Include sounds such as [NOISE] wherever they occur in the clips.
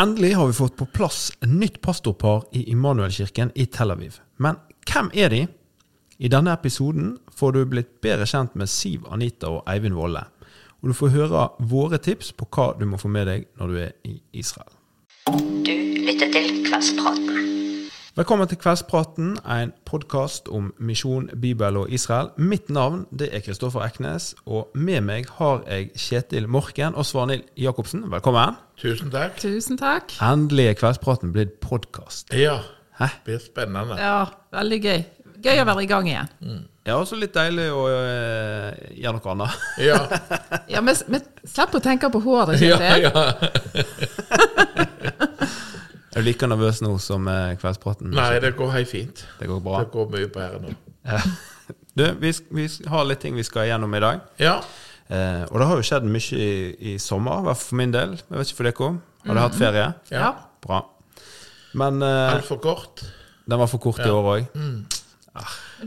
Endelig har vi fått på plass en nytt pastorpar i Immanuelkirken i Tel Aviv. Men hvem er de? I denne episoden får du blitt bedre kjent med Siv Anita og Eivind Volle. Og du får høre våre tips på hva du må få med deg når du er i Israel. Du lytter til Kveldspraten. Velkommen til Kveldspraten, en podkast om misjon, Bibel og Israel. Mitt navn det er Kristoffer Eknes, og med meg har jeg Kjetil Morken og Svanhild Jacobsen. Velkommen. Tusen takk. Tusen takk. Endelig er Kveldspraten blitt podkast. Ja, Hæ? det blir spennende. Ja, veldig gøy. Gøy å være i gang igjen. Ja, også litt deilig å øh, gjøre noe annet. Ja, Ja, men men Slipp å tenke på håret, [LAUGHS] ja, Kjetil. ja. [LAUGHS] Er du like nervøs nå som med Kveldspraten? Nei, det går helt fint. Det går bra. Det går mye bedre nå. [LAUGHS] Du, vi, vi har litt ting vi skal gjennom i dag. Ja. Eh, og det har jo skjedd mye i, i sommer, i hvert fall for min del. Jeg vet ikke for dere. Har dere hatt ferie? ja. Bra. Men eh, Altfor kort. den var for kort i år òg.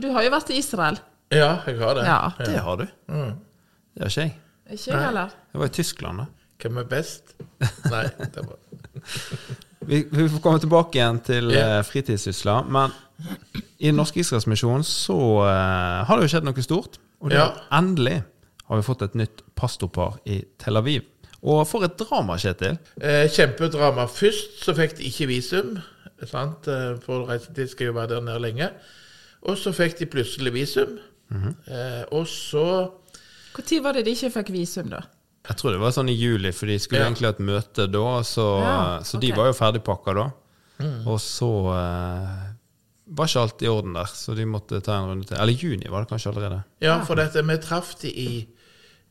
Du har jo vært i Israel. Ja, jeg har det. Ja. Det har du. Det har ikke jeg. Ikke jeg heller. Jeg var i Tyskland, da. Hvem er best? [LAUGHS] Nei, det var Vi, vi får komme tilbake igjen til eh, fritidssysler. Men i Den norske Israelsmisjonen så uh, har det jo skjedd noe stort. Og det Ja. er endelig har vi fått et nytt pastorpar i Tel Aviv. Og for et drama, Kjetil. eh, Kjempedrama. Først så fikk de ikke visum. Sant? Eh, For reisetid skal jo være der nede lenge. Og så fikk de plutselig visum. eh, og så Når var det de ikke fikk visum, da? Jeg tror det var sånn i juli, for de skulle Ja. egentlig ha et møte da. Så, Ja, så de var jo ferdigpakka da. Og så eh, var ikke alt i orden der, så de måtte ta en runde til. Eller juni var det kanskje allerede. Ja, for dette, vi traff de i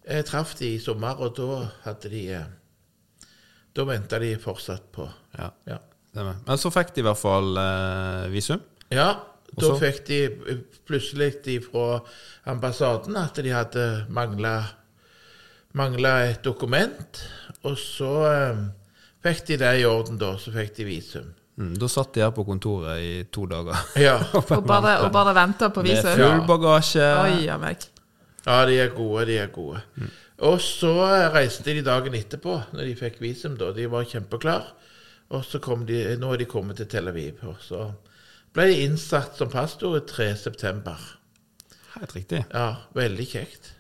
Jeg traff de i sommer, og da hadde de eh, Da venta de fortsatt på Ja, Ja. Men så fikk de i hvert fall eh, visum. Ja, da fikk de plutselig de fra ambassaden at de hadde mangla et dokument. Og så eh, fikk de det i orden, da. Så fikk de visum. Mm, da satt de her på kontoret i to dager. Ja, [LAUGHS] Og bare, og bare venta på Med full bagasje. Oi a meg. ja de er gode, de er gode. Og så eh, reiste de dagen etterpå, når de fikk visum. da. De var kjempeklar. Og så kom de, nå er de kommet til Tel Aviv. Og så ble de innsatt som pastor 3.9. Helt riktig. Ja, veldig kjekt.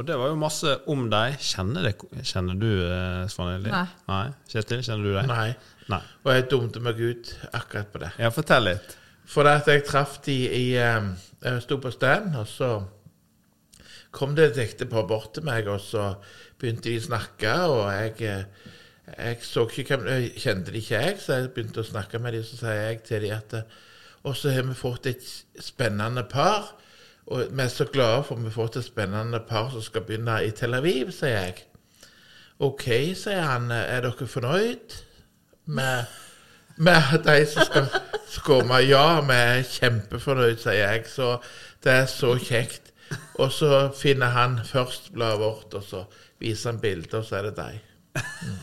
Og det var jo masse om deg. Kjenner, det, kjenner du eh, Svanhild? Nei. Nei. Kjetil, kjenner du deg? Nei. Nei. Og jeg dumte meg ut akkurat på det. Ja, fortell litt. For at jeg traff de i eh, Jeg sto på stand, og så kom det et ektepar bort til meg, og så begynte de å snakke, og jeg, eh, jeg så ikke hvem Jeg kjente de ikke, jeg, så jeg begynte å snakke med dem, så sier jeg til dem at Og så har vi fått et spennende par, og vi er så glade for at vi fått et spennende par som skal begynne i Tel Aviv, sier jeg. OK, sier han, er dere fornøyd med med de som skal komme. Ja, vi er kjempefornøyd, sier jeg. Så det er så kjekt. Og så finner han først bladet vårt, og så viser han bildet, og så er det deg. Mm.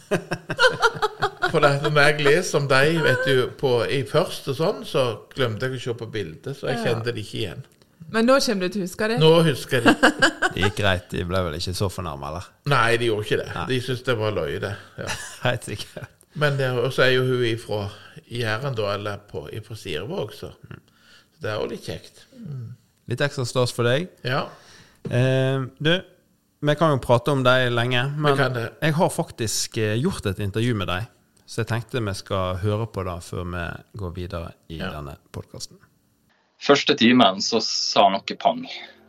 For det, når jeg leser om deg vet du, på, i først og sånn, så glemte jeg å se på bildet, så jeg kjente det ikke igjen. Men nå kommer du til å huske det? Nå husker jeg det. [LAUGHS] Det gikk greit. De ble vel ikke så fornærma, eller? Nei, de gjorde ikke det. De syntes det var løye, det. Ja. [LAUGHS] Helt sikkert. Men så er jo hun ifra Jæren, da, eller på, ifra Sirevåg, så. så det er jo litt kjekt. Litt ekstra stas for deg. Ja. Eh, du, vi kan jo prate om deg lenge, men kan det. jeg har faktisk eh, gjort et intervju med deg. Så jeg tenkte vi skal høre på det før vi går videre i Ja. denne podkasten. Første timen så sa noe pang.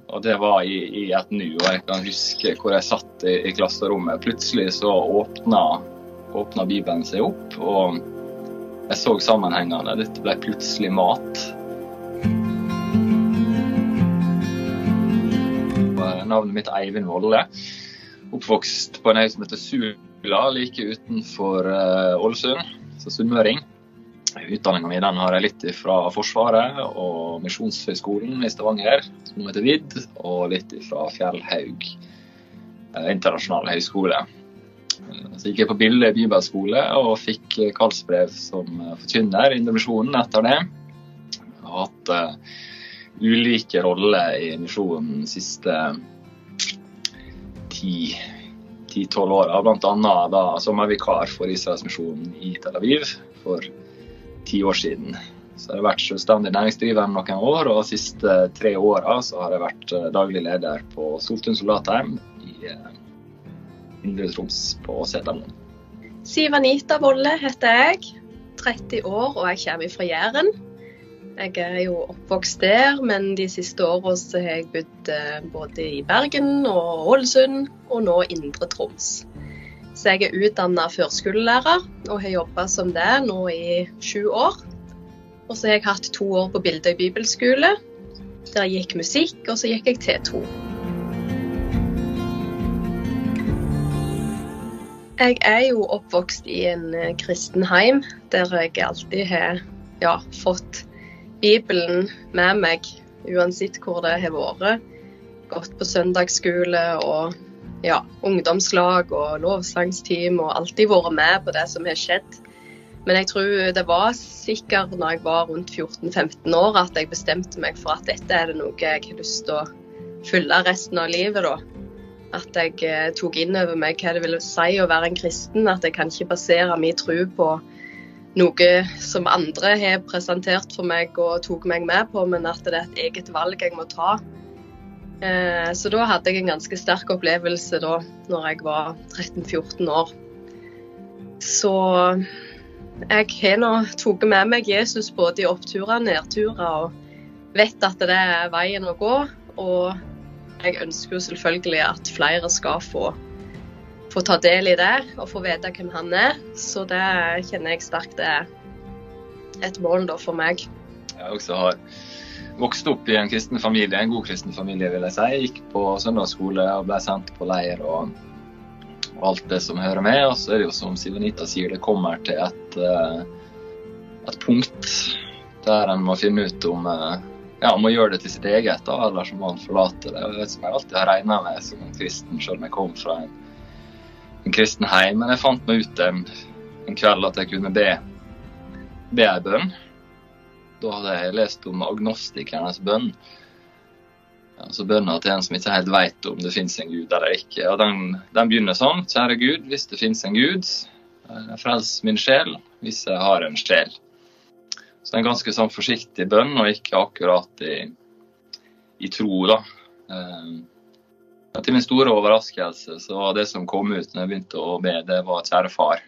Og det var i, i et nu. Og jeg kan huske hvor jeg satt i, i klasserommet. Plutselig så åpna, åpna Bibelen seg opp, og jeg så sammenhengene. Dette ble plutselig mat. Navnet mitt er Eivind Volle. Oppvokst på en øy som heter Sula, like utenfor eh, Ålesund. Så sunnmøring. Utdanninga mi har jeg litt fra Forsvaret og Misjonshøgskolen i Stavanger, som heter VID, og litt fra Fjellhaug eh, internasjonale høgskole. Eh, Så gikk jeg på Bille bibelskole og fikk kallsbrev som eh, forkynner i Indremisjonen etter det. Jeg har hatt uh, ulike roller i misjonen de siste ti ti-tolv åra, bl.a. som sommervikar for Israelsmisjonen i Tel Aviv for ti år siden. Så jeg har vært selvstendig næringsdrivende noen år, og de siste tre åra har jeg vært eh, daglig leder på Soltun soldatheim i eh, Indre Troms på Setermoen. Siv Anita Volle heter jeg. 30 år og jeg kommer fra Jæren. Jeg er jo oppvokst der, men de siste åra har jeg bodd eh, både i Bergen og Ålesund, og nå Indre Troms. Så jeg er utdanna førskolelærer og har jobba som det nå i sju år. Og så har jeg hatt to år på Bildøy bibelskole. Der jeg gikk musikk, og så gikk jeg T2. Jeg er jo oppvokst i en eh, kristen heim, der jeg alltid har ja, fått Bibelen med meg uansett hvor det har vært. Gått på søndagsskole og ja, ungdomslag og lovsangsteam og alltid vært med på det som har skjedd. Men jeg tror det var sikkert når jeg var rundt 14-15 år at jeg bestemte meg for at dette er det noe jeg har lyst til å fylle resten av livet, da. At jeg eh, tok inn over meg hva det ville si å være en kristen. At jeg kan ikke basere min tro på noe som andre har presentert for meg og tok meg med på, men at det er et eget valg jeg må ta. Eh, så da hadde jeg en ganske sterk opplevelse da når jeg var 13-14 år. Så jeg har nå tatt med meg Jesus både i oppturer og nedturer, og vet at det er veien å gå. Og jeg ønsker jo selvfølgelig at flere skal få, få ta del i det og få vite hvem han er. Så det kjenner jeg sterkt er et mål da for meg. Jeg også har vokst opp i en kristen familie, en god kristen familie, vil jeg si. Jeg gikk på søndagsskole og ble sendt på leir og, og alt det som hører med. Og så er det jo som Sivanita sier, det kommer til et, eh, et punkt der en må finne ut om eh, ja, må gjøre det til sitt eget, da, eller så må forlater forlate det. Og det som jeg alltid har regna med som en kristen, selv om jeg kom fra en, en kristen heim. Men jeg fant meg ut en, en kveld at jeg kunne be, be ei bønn. Da hadde jeg lest om agnostikernes bønn. Altså bønna til en som ikke helt vet om det finnes en gud eller ikke. Og den, den begynner sånn. Kjære Gud, hvis det finnes en gud, eh, frels min sjel hvis jeg har en sjel. Så det er en ganske sånn forsiktig bønn, og ikke akkurat i, i tro, da. Eh, til min store overraskelse så var det som kom ut når jeg begynte å be, det var 'Kjære far'.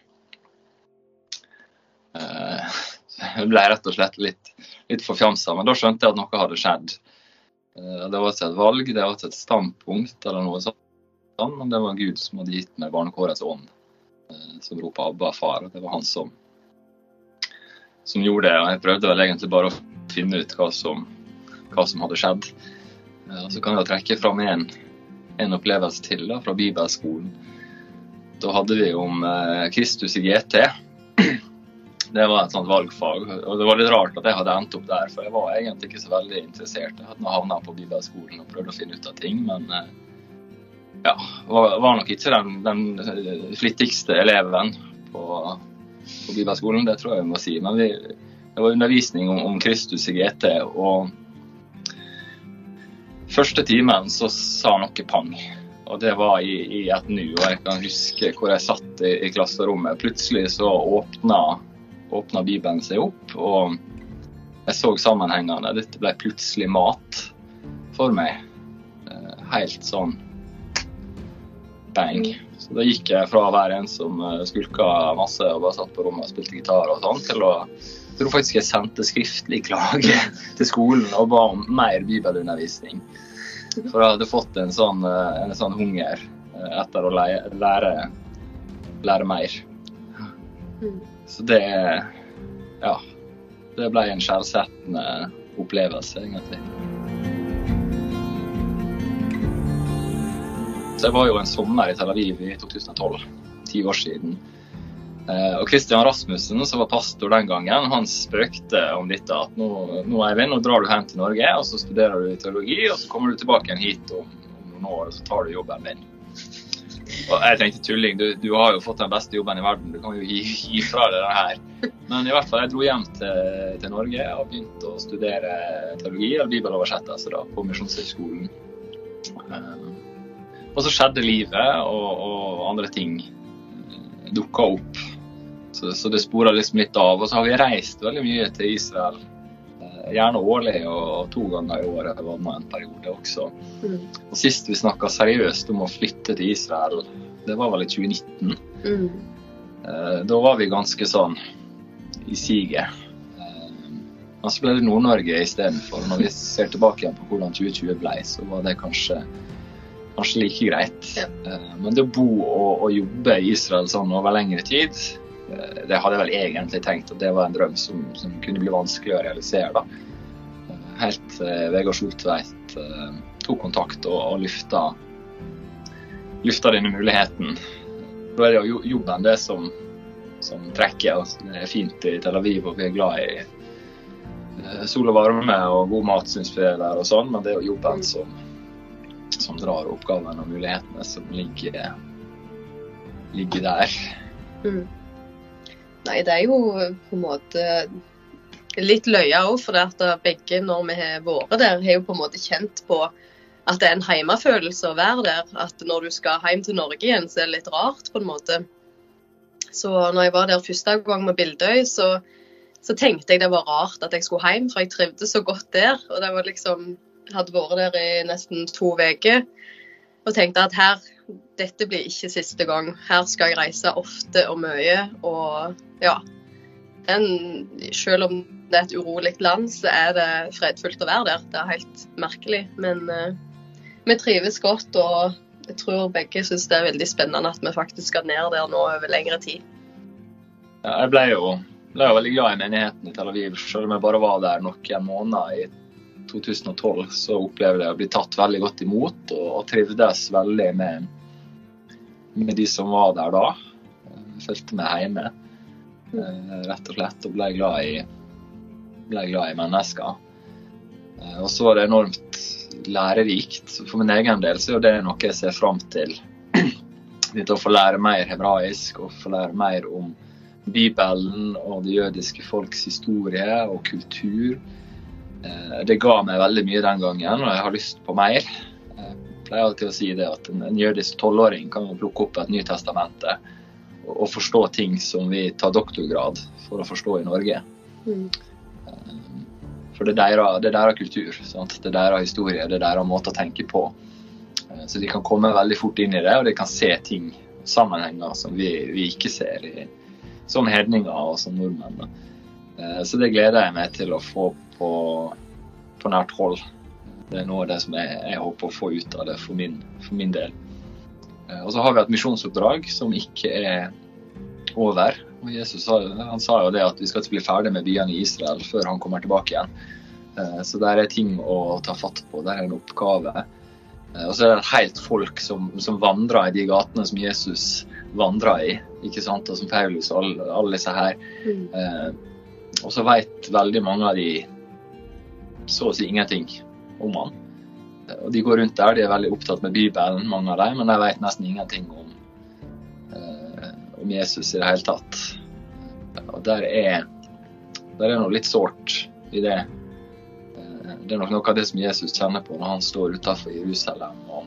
Ble rett og slett litt, litt forfjamsa, men da skjønte jeg at noe hadde skjedd. Eh, det var ikke et valg, det var ikke et standpunkt eller noe sånt, men det var Gud som hadde gitt meg barnekårets ånd, eh, som roper 'Abba, far'. Det var han som som gjorde det. og Jeg prøvde vel egentlig bare å finne ut hva som, hva som hadde skjedd. Og så kan jeg trekke fram en, en opplevelse til da, fra bibelskolen. Da hadde vi om eh, Kristus i GT. Det var et sånt valgfag. og Det var litt rart at jeg hadde endt opp der, for jeg var egentlig ikke så veldig interessert. Jeg hadde havna på bibelskolen og prøvd å finne ut av ting, men eh, ja, var, var nok ikke den, den eh, flittigste eleven på på bibelskolen, det tror jeg vi må si. Men vi, det var undervisning om, om Kristus i GT, og første timen så sa noe pang. Og det var i, i et nu. Og jeg kan huske hvor jeg satt i, i klasserommet. Plutselig så åpna, åpna Bibelen seg opp, og jeg så sammenhengene. Dette ble plutselig mat for meg. Eh, helt sånn bang. Så da gikk jeg fra å være en som eh, skulka masse og bare satt på rommet og spilte gitar og sånn, til å jeg tror faktisk jeg sendte skriftlig klage [LAUGHS] til skolen og ba om mer bibelundervisning. For jeg hadde fått en sånn, eh, en sånn hunger etter å lære, lære mer. Så det Ja. Det ble en skjellsettende opplevelse, egentlig. Så jeg var jo en sommer i Tel Aviv i 2012, ti år siden. Eh, og Kristian Rasmussen, som var pastor den gangen, han spøkte om dette. At nå, nå Eivind, nå drar du hjem til Norge, og så studerer du teologi, og så kommer du tilbake igjen hit om, om noen år, og så tar du jobben din. Og jeg tenkte tulling, du, du, har jo fått den beste jobben i verden, du kan jo gi, gi fra deg den her. Men i hvert fall, jeg dro hjem til, til Norge og begynte å studere teologi, eller bibeloversettelse, da, på Misjonshøgskolen. Eh, og så skjedde livet, og, og andre ting dukka opp. Så, så det spora liksom litt av. Og så har vi reist veldig mye til Israel. Eh, Gjerne årlig og to ganger i året var det en periode også. Mm. Og Sist vi snakka seriøst om å flytte til Israel, det var vel i 2019. Mm. Eh, Da var vi ganske sånn i siget. Eh, Og så ble det Nord-Norge istedenfor. Når vi ser tilbake igjen på hvordan 2020 ble, så var det kanskje, kanskje like greit. Ja. Eh, Men det å bo og, og jobbe i Israel sånn over lengre tid, eh, det hadde jeg vel egentlig tenkt at det var en drøm som, som kunne bli vanskelig å realisere. da. Eh, Helt til Vegard Soltveit eh, tok kontakt og, og lufta, lufta denne muligheten. Da er det jo jobben det som, som trekker. Altså, det er fint i Tel Aviv, og vi er glad i eh, sol og varme og god mat, syns vi er der og sånn, men det er jo jobben som, som drar oppgavene og mulighetene som ligger, ligger der. Mm. Nei, det er jo på en måte litt løye òg, for at begge når vi har vært der, har jo på en måte kjent på at det er en heimefølelse å være der. At når du skal hjem til Norge igjen, så er det litt rart, på en måte. Så når jeg var der første gang med Bildøy, så, så tenkte jeg det var rart at jeg skulle hjem, for jeg trivdes så godt der. Og det var liksom Hadde vært der i nesten to uker og tenkte at her dette blir ikke siste gang. Her skal jeg reise ofte og mye. Og ja. En, selv om det er et urolig land, så er det fredfullt å være der. Det er helt merkelig. Men uh, vi trives godt, og jeg tror begge syns det er veldig spennende at vi faktisk skal ned der nå over lengre tid. Ja, Jeg ble jo, ble jo veldig glad i menigheten i Tel Aviv. Selv om jeg bare var der noen måneder i 2012, så opplevde jeg å bli tatt veldig godt imot og, trivdes veldig med, med de som var der da. Fulgte følte meg hjemme, eh, rett og slett, og ble glad i, ble glad i mennesker. Eh, Og så var det enormt lærerikt. For min egen del så er det noe jeg ser fram til. [CLEARS THROAT] Dette å få lære mer hebraisk og få lære mer om Bibelen og det jødiske folks historie og kultur. Eh, Det ga meg veldig mye den gangen, og jeg har lyst på mer. Jeg pleier alltid å si det at en, en jødisk tolvåring kan plukke opp et Nytestamentet og, og forstå ting som vi tar doktorgrad for å forstå i Norge. Mm. For det er deres, det er deres kultur, sant? det er deres historie, det er deres måte å tenke på. Eh, Så de kan komme veldig fort inn i det, og de kan se ting, sammenhenger, som vi, vi ikke ser i, som hedninger og som nordmenn. Eh, Så det gleder jeg meg til å få på, på nært hold. Det er noe av det som jeg, jeg håper å få ut av det for min, for min del. Eh, Og så har vi et misjonsoppdrag som ikke er over. Og Jesus han sa jo det at vi skal ikke bli ferdig med byene i Israel før han kommer tilbake igjen. Eh, Så der er ting å ta fatt på. Der er en oppgave. Eh, Og så er det et helt folk som, som vandrer i de gatene som Jesus vandrer i. ikke sant? Og som Paulus og alle, alle disse her. Mm. Og så vet veldig mange av de så å si ingenting om han. Eh, Og de går rundt der, de er veldig opptatt med Bibelen, mange av dem, men de vet nesten ingenting om, eh, om Jesus i det hele tatt. Og der er, der er noe litt sårt i det. Eh, Det er nok noe av det som Jesus kjenner på når han står utenfor Jerusalem og,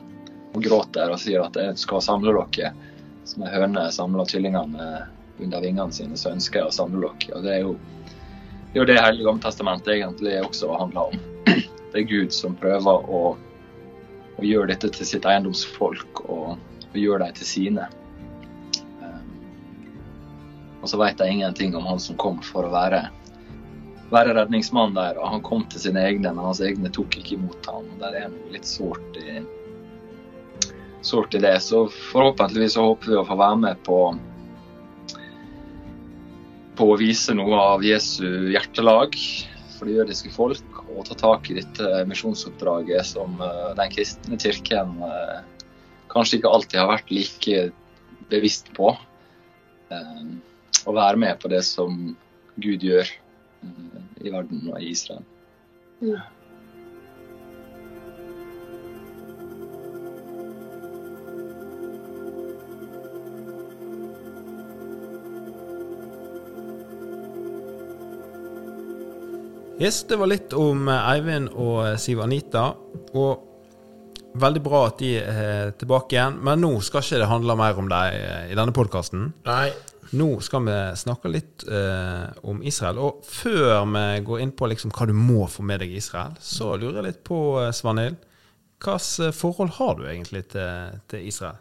og gråter og sier at jeg skal samle dere. Som ei høne samler kyllingene under vingene sine, så ønsker jeg å samle dere. Og det er jo det, er det Hele Gamle testamentet egentlig også handler om. Det er Gud som prøver å, å gjøre dette til sitt eiendomsfolk og, og gjøre dem til sine. Um, og så vet de ingenting om han som kom for å være, være redningsmann der. Og han kom til sine egne, men hans egne tok ikke imot ham. Og Der er noe litt sårt i, sårt i det. Så forhåpentligvis så håper vi å få være med på på å vise noe av Jesu hjertelag for det jødiske folk, og ta tak i dette misjonsoppdraget som eh, den kristne kirken eh, kanskje ikke alltid har vært like bevisst på. Eh, Å være med på det som Gud gjør i verden og i Israel. Mm. Yes, det var litt om eh, Eivind og Siv Anita. Og veldig bra at de er tilbake igjen. Men nå skal ikke det handle mer om deg eh, i denne podkasten. Nå skal vi snakke litt eh, om Israel. Og før vi går inn på liksom hva du må få med deg i Israel, så lurer jeg litt på, eh, Svanhild, hvilket forhold har du egentlig til, til Israel?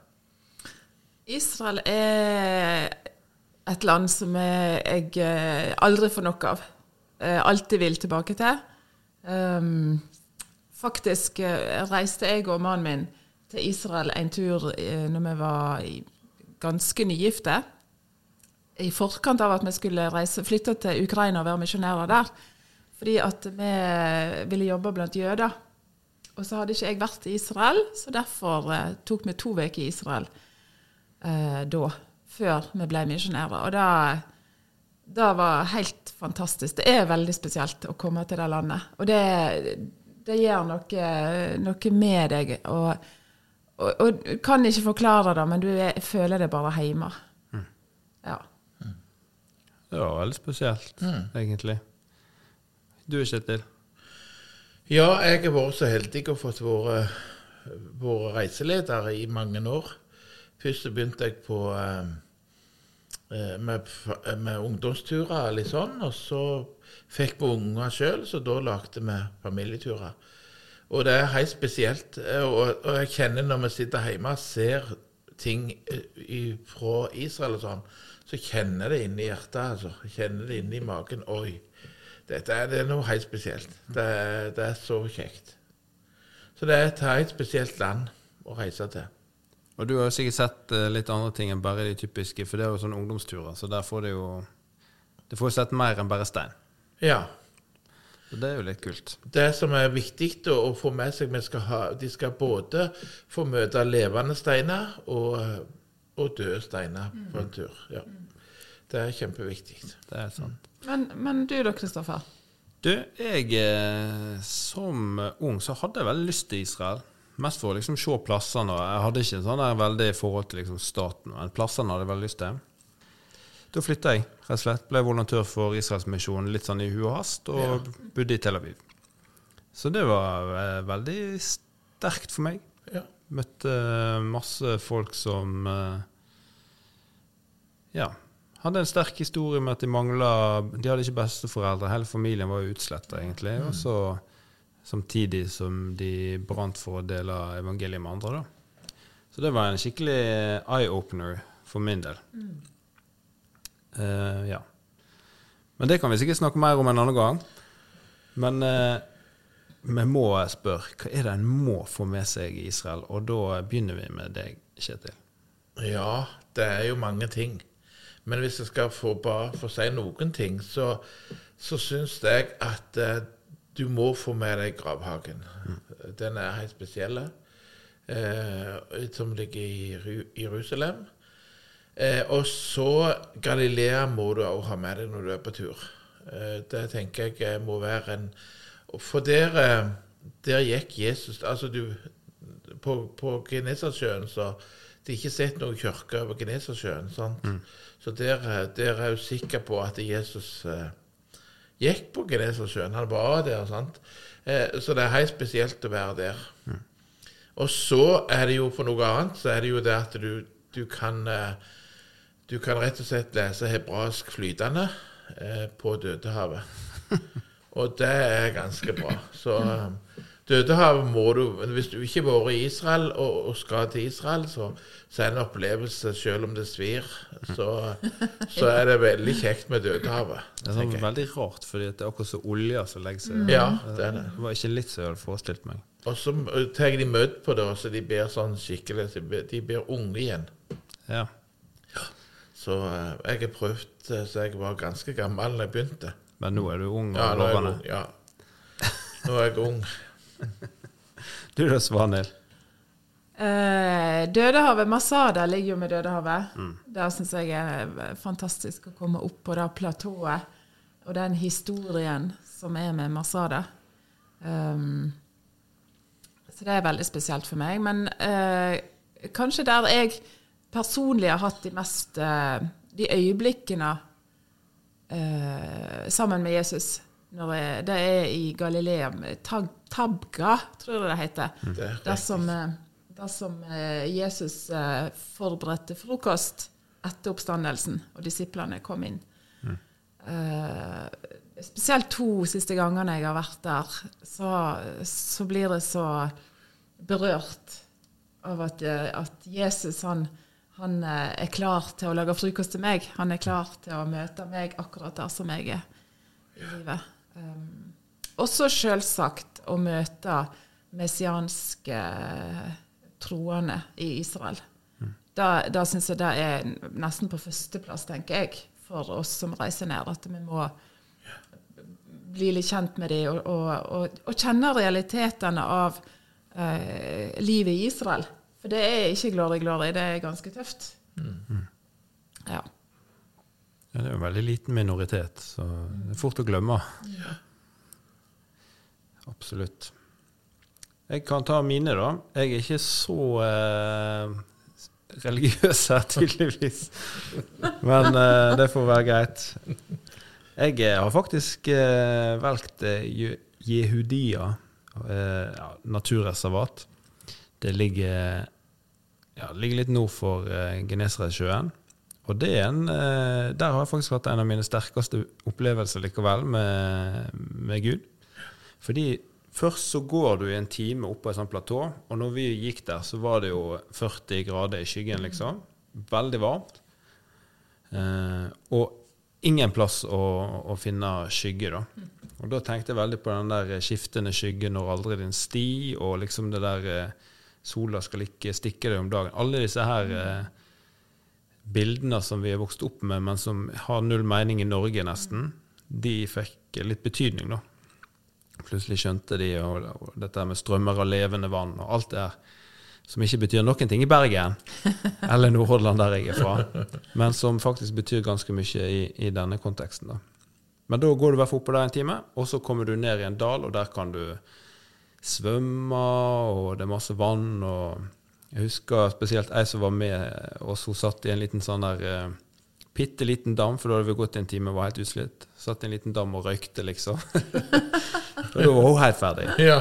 Israel er et land som jeg, eh, aldri får nok av. Eh, alltid vil tilbake til. Um, faktisk eh, reiste jeg og mannen min til Israel en tur eh, når vi var ganske nygifte. I forkant av at vi skulle reise, flytte til Ukraina og være misjonærer der. Fordi at vi ville jobbe blant jøder. Og så hadde ikke jeg vært i Israel, så derfor eh, tok vi to uker i Israel eh, da, før vi ble misjonærer. Og det, det var helt fantastisk. Det er veldig spesielt å komme til det landet. Og det, det gjør noe, noe med deg. Og, og, og kan ikke forklare det, men du er, føler det bare hjemme. Ja. Det var veldig spesielt, egentlig. Du, Kjetil? Ja, jeg har vært så heldig å fått vært reiseleder i mange år. Først begynte jeg på eh, med, f- med ungdomsturer, litt sånn, og så fikk vi unger sjøl, så da lagde vi familieturer. Og det er helt spesielt. eh, Og, og jeg kjenner når vi sitter hjemme og ser ting eh, i- fra Israel og sånn, så kjenner det inni hjertet. altså. Kjenner det inni magen. Oi. Dette er, det er noe helt spesielt. Det er, det er så kjekt. Så det er et helt spesielt land å reise til. Og du har jo sikkert sett eh, litt andre ting enn bare de typiske, for det er jo sånne ungdomsturer, så der får du jo Du får jo sett mer enn bare stein. Ja. Så det er jo litt kult. Det som er viktig å, å få med seg, vi skal ha, de skal både få møte levende steiner og, og døde steiner på en tur. Ja. Det er kjempeviktig. Det er sant. Men, men du da, Kristoffer? Du, jeg eh, som ung så hadde jeg veldig lyst til Israel. Mest for å liksom se plassene. Jeg hadde ikke sånn der veldig forhold til liksom staten, men plassene hadde jeg veldig lyst til. Da flytta jeg, rett og slett. Ble volontør for Israelsmisjonen litt sånn i hu og hast, og bodde i Tel Aviv. Så det var eh, veldig sterkt for meg. Ja. Møtte eh, masse folk som eh, Ja. Hadde en sterk historie med at de mangla De hadde ikke besteforeldre. Hele familien var jo utsletta, egentlig. Og så samtidig som de brant for å dele evangeliet med andre, da. Så det var en skikkelig eye-opener for min del. Eh, ja. Men det kan vi sikkert snakke mer om en annen gang. Men eh, vi må spørre hva er det en må få med seg i Israel? Og da begynner vi med deg, Kjetil. Ja, det er jo mange ting. Men hvis jeg skal få bare få si noen ting, så, så syns jeg at eh, du må få med deg gravhagen. Den er helt spesiell. Eh, som ligger i Jerusalem. Eh, og så Galilea må du også ha med deg når du er på tur. Eh, det tenker jeg eh, må være en For der, der gikk Jesus Altså, du På, på Genesasjøen så Det er ikke sett noen kirke over Genesasjøen. sant? Så der, eh, der er jeg sikker på at Jesus eh, gikk på Genesasjøen. Han var der. sant? Eh, så det er helt spesielt å være der. Og så er det jo for noe annet, så er det jo det at du, du kan eh, Du kan rett og slett lese hebraisk flytende eh, på Dødehavet. [LAUGHS] Og det er ganske bra. Så eh, Dødehavet må du Hvis du ikke har vært i Israel og, og skal til Israel, så, så er det en opplevelse, selv om det svir. Så, så er det veldig kjekt med Dødehavet. Det er sånn veldig rart, fordi det er akkurat som olja som legger seg Ja, det er det. Det var ikke litt som jeg hadde forestilt meg. Og så tar de mødd på det, så de blir sånn skikkelig de blir- unge igjen. Ja. Så eh, jeg har prøvd eh, så jeg var ganske gammel da jeg begynte. Men nå er du ung og Ja, lovende. Ja. Nå er jeg ung. [LAUGHS] Du da, Svanhild? Eh, Dødehavet, Masada ligger jo med Dødehavet. Der syns jeg er fantastisk å komme opp på det platået. Og den historien som er med Masada. Um, så det er veldig spesielt for meg. Men eh, kanskje der jeg personlig har hatt de mest eh, De øyeblikkene eh, sammen med Jesus, jeg, det er i Galilea, med Tab Tabga, tror jeg det heter. Det er Der som, det som eh, Jesus eh, forberedte frokost etter oppstandelsen, og disiplene kom inn. Eh, spesielt to siste gangene jeg har vært der, så, så blir det så berørt av at, eh, at Jesus han, han eh, er klar til å lage frokost til meg. Han er klar til å møte meg akkurat der som jeg er i livet. Um, også selvsagt å møte messianske troende i Israel. Da, da syns jeg det er nesten på førsteplass, tenker jeg, for oss som reiser ned. At vi må bli litt kjent med dem og, og, og, og kjenne realitetene av eh, livet i Israel. For det er ikke glory, glory. Det er ganske tøft. Ja. Ja, det er jo en veldig liten minoritet, så det er fort å glemme. Ja. Absolutt. Jeg kan ta mine, da. Jeg er ikke så eh, religiøs her, [LAUGHS] tydeligvis. Men eh, det får være greit. Jeg eh, har faktisk eh, valgt eh, Jehudia eh, ja, naturreservat. Det ligger, ja, ligger litt nord for Genesaretsjøen. Og en, eh, der har jeg faktisk hatt en av mine sterkeste opplevelser likevel med, med Gud. Fordi først så går du i en time opp på et sånt platå, og når vi gikk der, så var det jo 40 grader i skyggen, liksom. Veldig varmt. Eh, og ingen plass å, å finne skygge, da. Og da tenkte jeg veldig på den der skiftende skygge når aldri din sti, og liksom det der eh, sola skal ikke stikke deg om dagen. Alle disse her eh, bildene som vi er vokst opp med, men som har null mening i Norge, nesten, de fikk litt betydning, da. Plutselig skjønte de og, og dette med strømmer av levende vann og alt det her som ikke betyr noen ting i Bergen [LAUGHS] eller Nordhordland, der jeg er fra, men som faktisk betyr ganske mye i, i denne konteksten. da. Men da går du i hvert fall oppå der en time, og så kommer du ned i en dal, og der kan du svømme, og det er masse vann. og Jeg husker spesielt ei som var med oss, hun satt i en liten sånn der eh, bitte liten dam, for da hadde vi gått en time og var helt utslitt. Satt i en liten dam og røykte, liksom. [LAUGHS] og da var hun helt ferdig. Ja.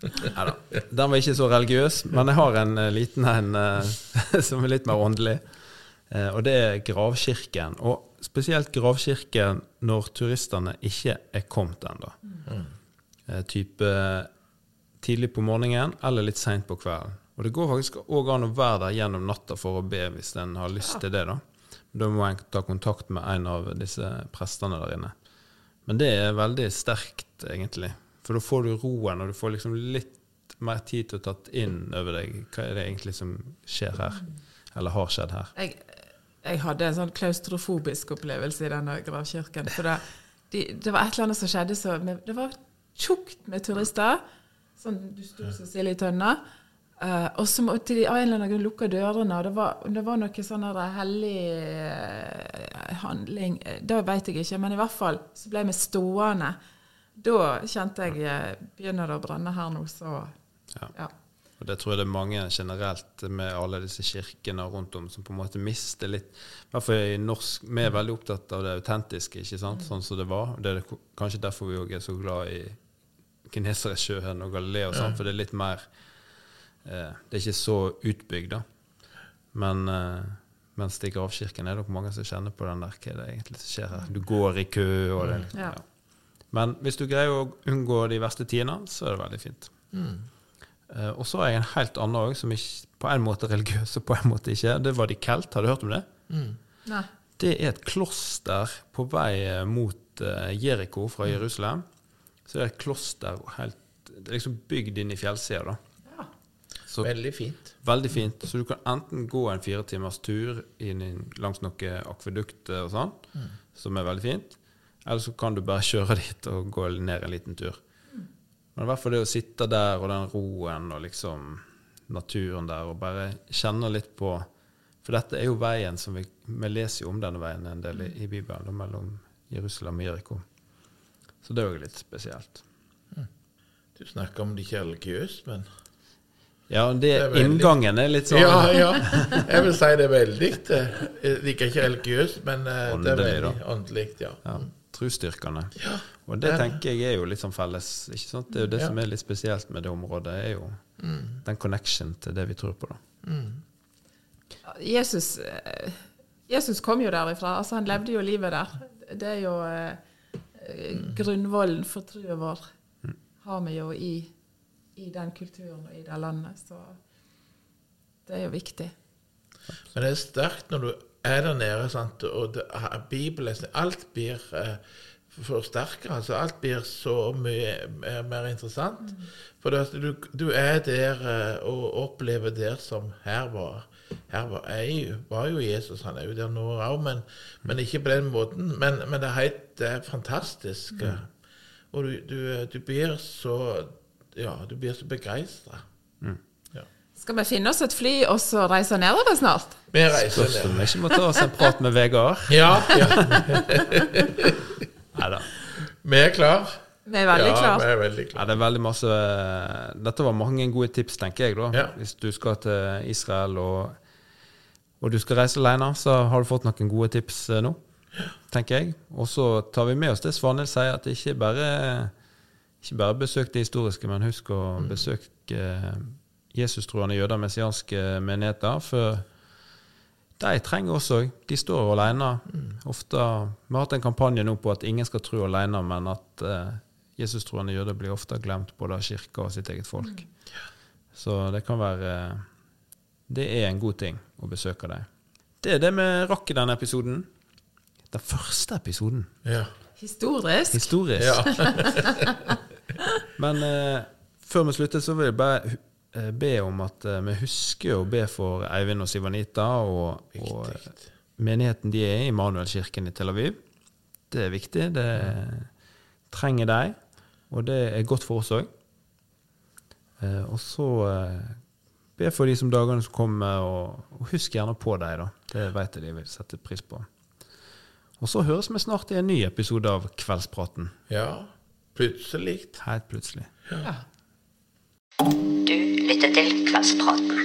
Neida. Den var ikke så religiøs, men jeg har en eh, liten en eh, [LAUGHS] som er litt mer åndelig. Og det er gravkirken. Og spesielt gravkirken når turistene ikke er kommet ennå. Mm. type tidlig på morgenen eller litt seint på kvelden. Og det går faktisk òg an å være der gjennom natta for å be, hvis en har lyst til det. Da Da må en ta kontakt med en av disse prestene der inne. Men det er veldig sterkt, egentlig. For da får du roen, og du får liksom litt mer tid til å tatt inn over deg hva er det egentlig som skjer her. Eller har skjedd her. Jeg, jeg hadde en sånn klaustrofobisk opplevelse i denne gravkirken. For det, de, det var et eller annet som skjedde så med, Det var tjukt med turister. Sånn du sto som sild i tønna. Eh, og så måtte de av en eller annen grunn lukke dørene. Det var, det var noe sånn hellig uh, handling eh, Det vet jeg ikke, men i hvert fall så ble vi stående. Da kjente jeg Begynner det å brenne her nå, så Ja. ja. Og det tror jeg det er mange generelt med alle disse kirkene rundt om som på en måte mister litt I hvert fall i norsk Vi er veldig opptatt av det autentiske, ikke sant? sånn som det var. Det er kanskje derfor vi òg er så glad i Kineseresjøen og Galilea, sånn, for det er litt mer Det er ikke så utbygd, da. Men eh, mens det i gravkirken er det nok mange som kjenner på den der hva det egentlig som skjer her. Du går i kø, og det liksom, Ja. ja. Men hvis du greier å unngå de verste tidene, så er det veldig fint. Eh, og så har jeg en helt annen òg, som ikke, på en måte er religiøs og på en måte ikke. Det var de Kelt. Har du hørt om det? Nei. Det er et kloster på vei eh, mot uh, Jeriko fra Jerusalem. Så det er et kloster helt, det er liksom bygd inn i fjellsida. da. Så Veldig fint. Veldig fint. Så du kan enten gå en fire timers tur inn langs noen akvedukter og sånn, som er veldig fint, eller så kan du bare [LAUGHS] kjøre dit og gå ned en liten tur. Men i hvert fall det å sitte der og den roen og liksom naturen der og bare kjenne litt på For dette er jo veien som vi, vi leser jo om denne veien en del i, i Bibelen, da, mellom Jerusalem og Jeriko. Så det er jo litt spesielt. Du snakker om det ikke er religiøst, men Ja, det, er veldig- inngangen er litt sånn Ja, ja. Jeg vil si det er veldig. Det Jeg liker ikke religiøst, men eh, det er veldig da. åndelig. Ja. Ja. trosstyrkende. Og det tenker jeg er jo litt sånn felles. ikke sant? Det er jo det Ja. som er litt spesielt med det området, er jo den connection til det vi tror på. da. Jesus, eh, Jesus kom jo derifra. altså Han levde jo livet der. Det er jo eh, eh, grunnvollen for troa vår. Har vi jo i, i den kulturen og i det landet. Så det er jo viktig. Men det er sterkt når du er der nede, sant? og det, Bibelen Alt blir eh, forsterka. Altså alt blir så mye mer, mer interessant. For det, du, du er der eh, og opplever der som her var. Her var, jeg, var jo Jesus, han er jo der nå òg, men, men ikke på den måten. Men, men det, er helt, det er fantastisk. Mm. Og du, du, du blir så Ja, du blir så begeistra. Skal vi finne oss et fly og så reise nedover snart? Vi reiser Spørs om ned. vi ikke må ta oss en prat med Vegard. [LAUGHS] Ja, ja. [LAUGHS] Neida. Vi er klar. Vi er veldig ja, vi er veldig Ja, klar. det er veldig masse Dette var mange gode tips, tenker jeg, da. Ja. Hvis du skal til Israel og, og du skal reise alene, så har du fått noen gode tips eh, nå, tenker jeg. Og så tar vi med oss det Svanhild sier, at det ikke bare ikke bare besøk det historiske, men husk å besøke jesustroende Jesus-troende jøder, messianske menigheter. For de trenger også De står alene. Ofte, Vi har hatt en kampanje nå på at ingen skal tro alene, men at eh, Jesus-troende jøder blir ofte glemt både av kirka og sitt eget folk. Så det kan være Det er en god ting å besøke dem. Det er det vi rakk i denne episoden. Den første episoden. Ja. Historisk. Historisk. ja. [LAUGHS] Men eh, før vi slutter, så vil jeg bare eh, be om at eh, vi husker å be for Eivind og Sivanita og, og eh, menigheten de er i, Immanuelkirken i Tel Aviv. Det er viktig. Det trenger de, og det er godt for oss òg. Eh, og så be for de som dagene som kommer, og, og husk gjerne på dem, da. Det vet jeg de vil sette pris på. Og så høres vi snart i en ny episode av Kveldspraten. ja. Plutselig. Helt plutselig. Du lytter til Kveldspraten.